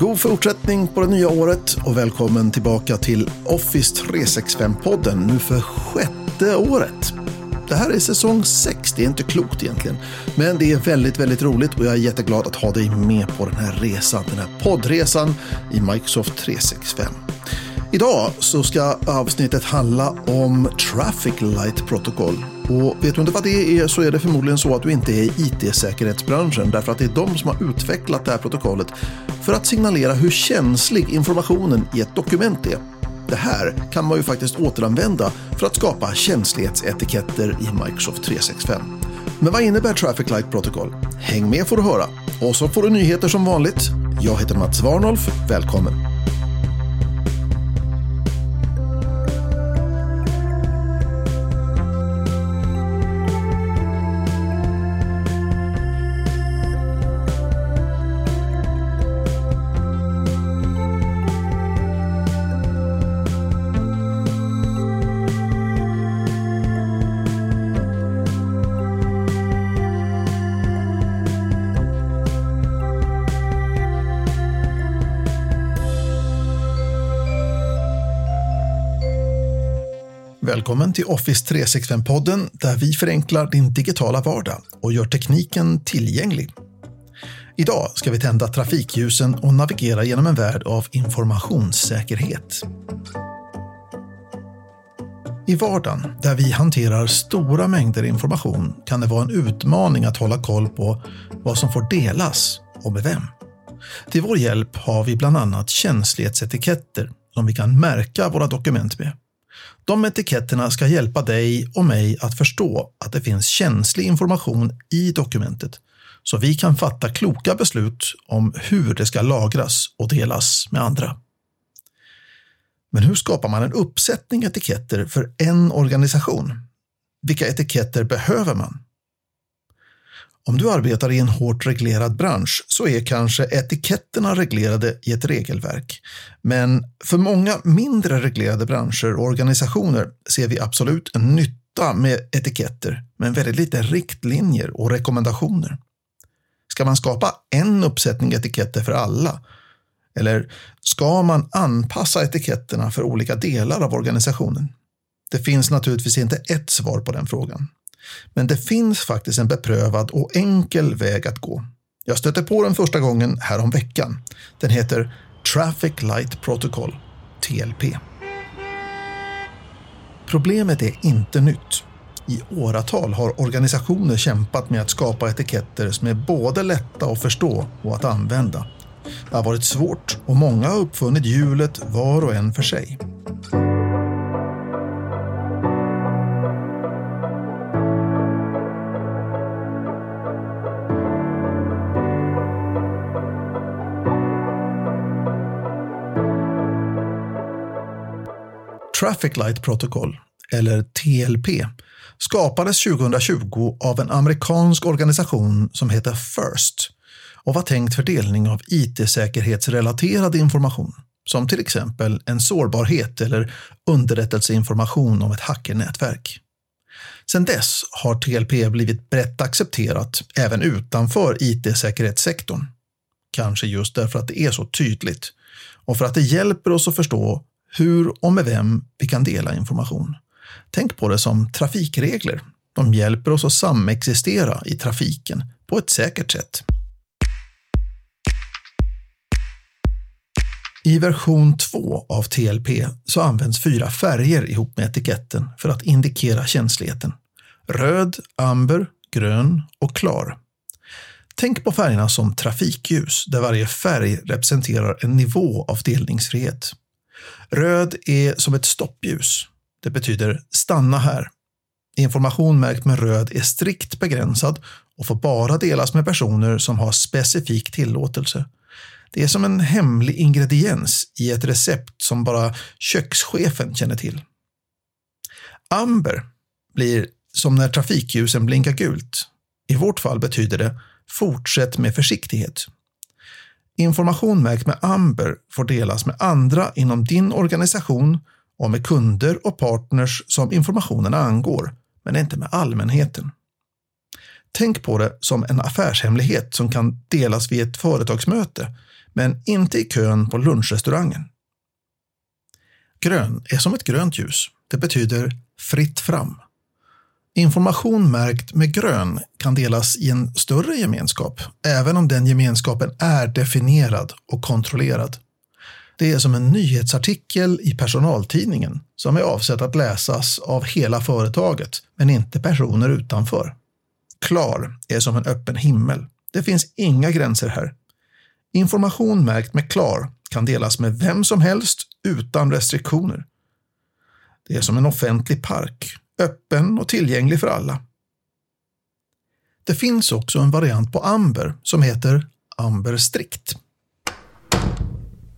God fortsättning på det nya året och välkommen tillbaka till Office 365-podden nu för sjätte året. Det här är säsong 6, det är inte klokt egentligen. Men det är väldigt, väldigt roligt och jag är jätteglad att ha dig med på den här resan, den här poddresan i Microsoft 365. Idag så ska avsnittet handla om Traffic Light Protocol. Och vet du inte vad det är så är det förmodligen så att du inte är i IT-säkerhetsbranschen därför att det är de som har utvecklat det här protokollet för att signalera hur känslig informationen i ett dokument är. Det här kan man ju faktiskt återanvända för att skapa känslighetsetiketter i Microsoft 365. Men vad innebär Traffic Light Protocol? Häng med får du höra. Och så får du nyheter som vanligt. Jag heter Mats Warnolf. Välkommen! Välkommen till Office 365-podden där vi förenklar din digitala vardag och gör tekniken tillgänglig. Idag ska vi tända trafikljusen och navigera genom en värld av informationssäkerhet. I vardagen, där vi hanterar stora mängder information, kan det vara en utmaning att hålla koll på vad som får delas och med vem. Till vår hjälp har vi bland annat känslighetsetiketter som vi kan märka våra dokument med. De etiketterna ska hjälpa dig och mig att förstå att det finns känslig information i dokumentet så vi kan fatta kloka beslut om hur det ska lagras och delas med andra. Men hur skapar man en uppsättning etiketter för en organisation? Vilka etiketter behöver man? Om du arbetar i en hårt reglerad bransch så är kanske etiketterna reglerade i ett regelverk. Men för många mindre reglerade branscher och organisationer ser vi absolut en nytta med etiketter, men väldigt lite riktlinjer och rekommendationer. Ska man skapa en uppsättning etiketter för alla? Eller ska man anpassa etiketterna för olika delar av organisationen? Det finns naturligtvis inte ett svar på den frågan. Men det finns faktiskt en beprövad och enkel väg att gå. Jag stötte på den första gången härom veckan. Den heter Traffic Light Protocol, TLP. Problemet är inte nytt. I åratal har organisationer kämpat med att skapa etiketter som är både lätta att förstå och att använda. Det har varit svårt och många har uppfunnit hjulet var och en för sig. Traffic Light Protocol, eller TLP, skapades 2020 av en amerikansk organisation som heter FIRST och var tänkt för delning av IT-säkerhetsrelaterad information, som till exempel en sårbarhet eller underrättelseinformation om ett hackernätverk. Sedan dess har TLP blivit brett accepterat även utanför IT-säkerhetssektorn. Kanske just därför att det är så tydligt och för att det hjälper oss att förstå hur och med vem vi kan dela information. Tänk på det som trafikregler. De hjälper oss att samexistera i trafiken på ett säkert sätt. I version 2 av TLP så används fyra färger ihop med etiketten för att indikera känsligheten. Röd, amber, grön och klar. Tänk på färgerna som trafikljus där varje färg representerar en nivå av delningsfrihet. Röd är som ett stoppljus. Det betyder stanna här. Information märkt med röd är strikt begränsad och får bara delas med personer som har specifik tillåtelse. Det är som en hemlig ingrediens i ett recept som bara kökschefen känner till. Amber blir som när trafikljusen blinkar gult. I vårt fall betyder det fortsätt med försiktighet. Information märkt med Amber får delas med andra inom din organisation och med kunder och partners som informationen angår, men inte med allmänheten. Tänk på det som en affärshemlighet som kan delas vid ett företagsmöte, men inte i kön på lunchrestaurangen. Grön är som ett grönt ljus. Det betyder fritt fram. Information märkt med grön kan delas i en större gemenskap, även om den gemenskapen är definierad och kontrollerad. Det är som en nyhetsartikel i personaltidningen som är avsedd att läsas av hela företaget, men inte personer utanför. Klar är som en öppen himmel. Det finns inga gränser här. Information märkt med klar kan delas med vem som helst utan restriktioner. Det är som en offentlig park, öppen och tillgänglig för alla. Det finns också en variant på Amber som heter Amber strikt.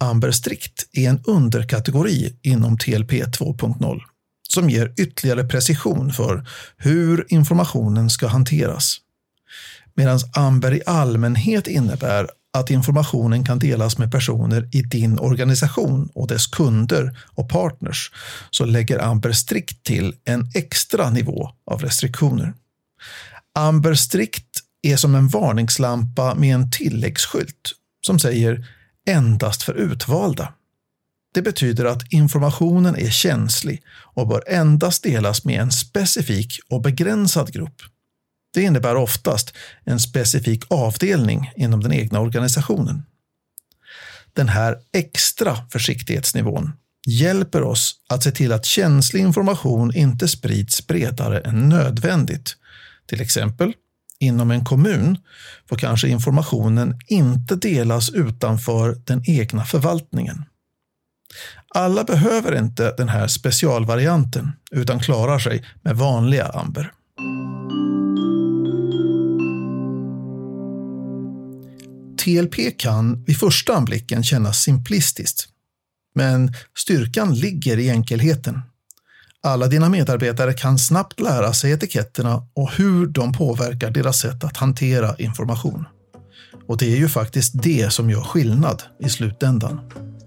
Amber strikt är en underkategori inom TLP 2.0 som ger ytterligare precision för hur informationen ska hanteras. Medan Amber i allmänhet innebär att informationen kan delas med personer i din organisation och dess kunder och partners så lägger Amber strikt till en extra nivå av restriktioner. Amber strikt är som en varningslampa med en tilläggsskylt som säger endast för utvalda. Det betyder att informationen är känslig och bör endast delas med en specifik och begränsad grupp. Det innebär oftast en specifik avdelning inom den egna organisationen. Den här extra försiktighetsnivån hjälper oss att se till att känslig information inte sprids bredare än nödvändigt. Till exempel inom en kommun får kanske informationen inte delas utanför den egna förvaltningen. Alla behöver inte den här specialvarianten utan klarar sig med vanliga Amber. TLP kan vid första anblicken kännas simplistiskt. Men styrkan ligger i enkelheten. Alla dina medarbetare kan snabbt lära sig etiketterna och hur de påverkar deras sätt att hantera information. Och det är ju faktiskt det som gör skillnad i slutändan.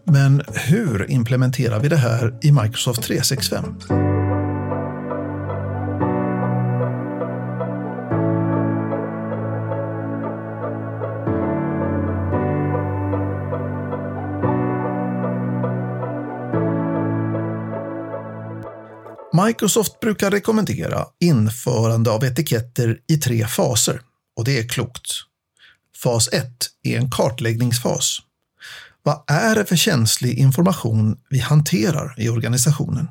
Men hur implementerar vi det här i Microsoft 365? Microsoft brukar rekommendera införande av etiketter i tre faser och det är klokt. Fas 1 är en kartläggningsfas. Vad är det för känslig information vi hanterar i organisationen?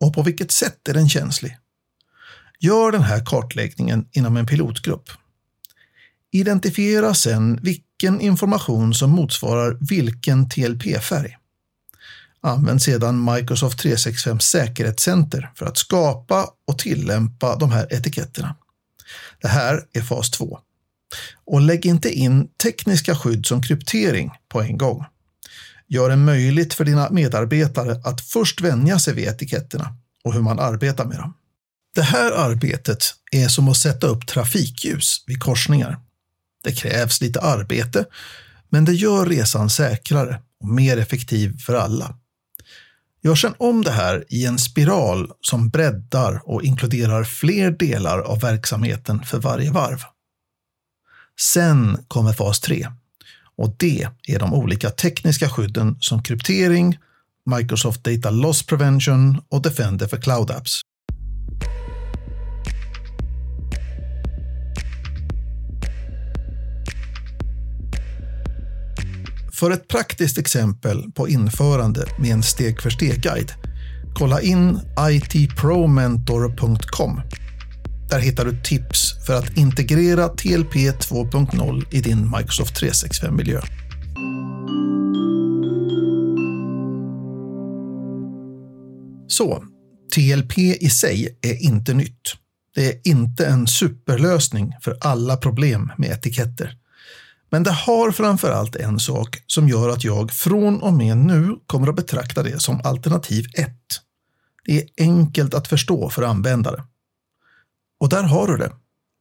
Och på vilket sätt är den känslig? Gör den här kartläggningen inom en pilotgrupp. Identifiera sedan vilken information som motsvarar vilken TLP-färg. Använd sedan Microsoft 365 säkerhetscenter för att skapa och tillämpa de här etiketterna. Det här är fas 2. Och lägg inte in tekniska skydd som kryptering på en gång. Gör det möjligt för dina medarbetare att först vänja sig vid etiketterna och hur man arbetar med dem. Det här arbetet är som att sätta upp trafikljus vid korsningar. Det krävs lite arbete, men det gör resan säkrare och mer effektiv för alla. Gör sedan om det här i en spiral som breddar och inkluderar fler delar av verksamheten för varje varv. Sen kommer fas 3 och det är de olika tekniska skydden som kryptering, Microsoft Data Loss Prevention och Defender för Cloud Apps. För ett praktiskt exempel på införande med en steg för steg-guide, kolla in itpromentor.com. Där hittar du tips för att integrera TLP 2.0 i din Microsoft 365-miljö. Så, TLP i sig är inte nytt. Det är inte en superlösning för alla problem med etiketter. Men det har framför allt en sak som gör att jag från och med nu kommer att betrakta det som alternativ 1. Det är enkelt att förstå för användare. Och där har du det.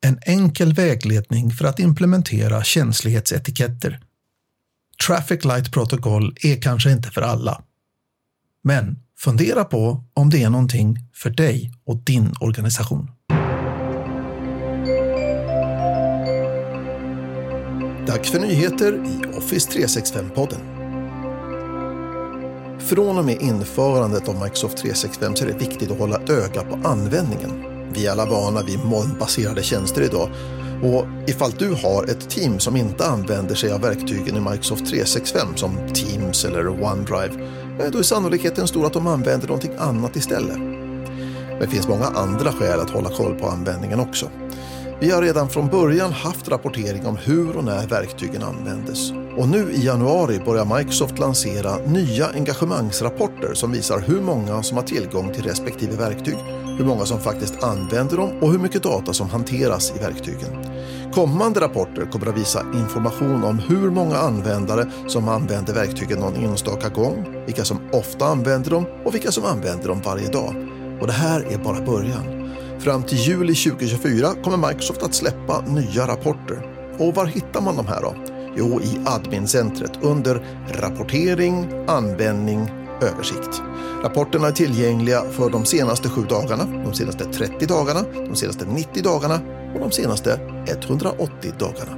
En enkel vägledning för att implementera känslighetsetiketter. Traffic Light Protocol är kanske inte för alla. Men fundera på om det är någonting för dig och din organisation. Dags för nyheter i Office 365-podden. Från och med införandet av Microsoft 365 så är det viktigt att hålla ett öga på användningen. Vi är alla vana vid molnbaserade tjänster idag och ifall du har ett team som inte använder sig av verktygen i Microsoft 365 som Teams eller OneDrive, eh, då är sannolikheten stor att de använder någonting annat istället. Men det finns många andra skäl att hålla koll på användningen också. Vi har redan från början haft rapportering om hur och när verktygen användes. Och nu i januari börjar Microsoft lansera nya engagemangsrapporter som visar hur många som har tillgång till respektive verktyg, hur många som faktiskt använder dem och hur mycket data som hanteras i verktygen. Kommande rapporter kommer att visa information om hur många användare som använder verktygen någon enstaka gång, vilka som ofta använder dem och vilka som använder dem varje dag. Och det här är bara början. Fram till juli 2024 kommer Microsoft att släppa nya rapporter. Och var hittar man de här då? Jo, i admincentret under Rapportering, användning, översikt. Rapporterna är tillgängliga för de senaste sju dagarna, de senaste 30 dagarna, de senaste 90 dagarna och de senaste 180 dagarna.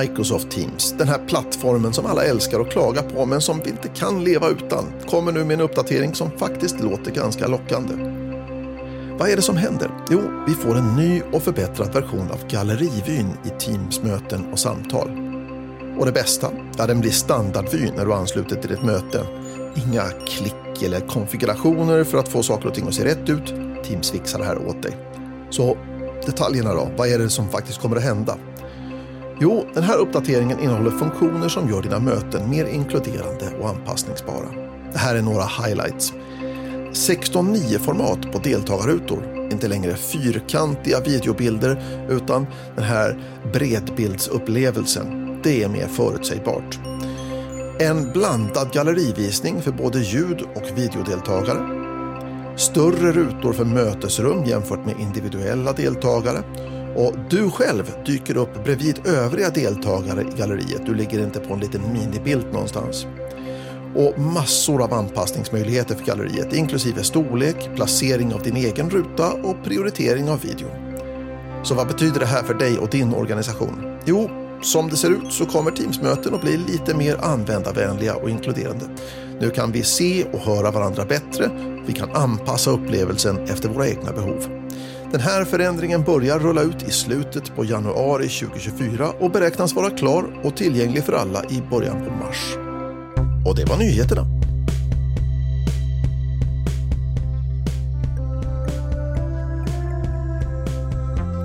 Microsoft Teams, den här plattformen som alla älskar och klagar på men som vi inte kan leva utan, kommer nu med en uppdatering som faktiskt låter ganska lockande. Vad är det som händer? Jo, vi får en ny och förbättrad version av gallerivyn i Teamsmöten och samtal. Och det bästa, ja, den blir standardvyn när du ansluter till ditt möte. Inga klick eller konfigurationer för att få saker och ting att se rätt ut. Teams fixar det här åt dig. Så detaljerna då, vad är det som faktiskt kommer att hända? Jo, den här uppdateringen innehåller funktioner som gör dina möten mer inkluderande och anpassningsbara. Det här är några highlights. 16.9-format på deltagarrutor. Inte längre fyrkantiga videobilder utan den här bredbildsupplevelsen. Det är mer förutsägbart. En blandad gallerivisning för både ljud och videodeltagare. Större rutor för mötesrum jämfört med individuella deltagare. Och du själv dyker upp bredvid övriga deltagare i galleriet. Du ligger inte på en liten minibild någonstans och massor av anpassningsmöjligheter för galleriet inklusive storlek, placering av din egen ruta och prioritering av video. Så vad betyder det här för dig och din organisation? Jo, som det ser ut så kommer Teamsmöten att bli lite mer användarvänliga och inkluderande. Nu kan vi se och höra varandra bättre. Vi kan anpassa upplevelsen efter våra egna behov. Den här förändringen börjar rulla ut i slutet på januari 2024 och beräknas vara klar och tillgänglig för alla i början på mars. Och det var nyheterna.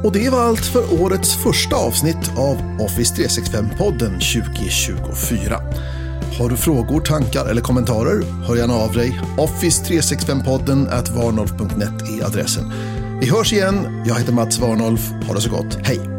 Och det var allt för årets första avsnitt av Office 365-podden 2024. Har du frågor, tankar eller kommentarer? Hör gärna av dig. Office365podden at varnolf.net är adressen. Vi hörs igen. Jag heter Mats Warnolf. Ha det så gott. Hej!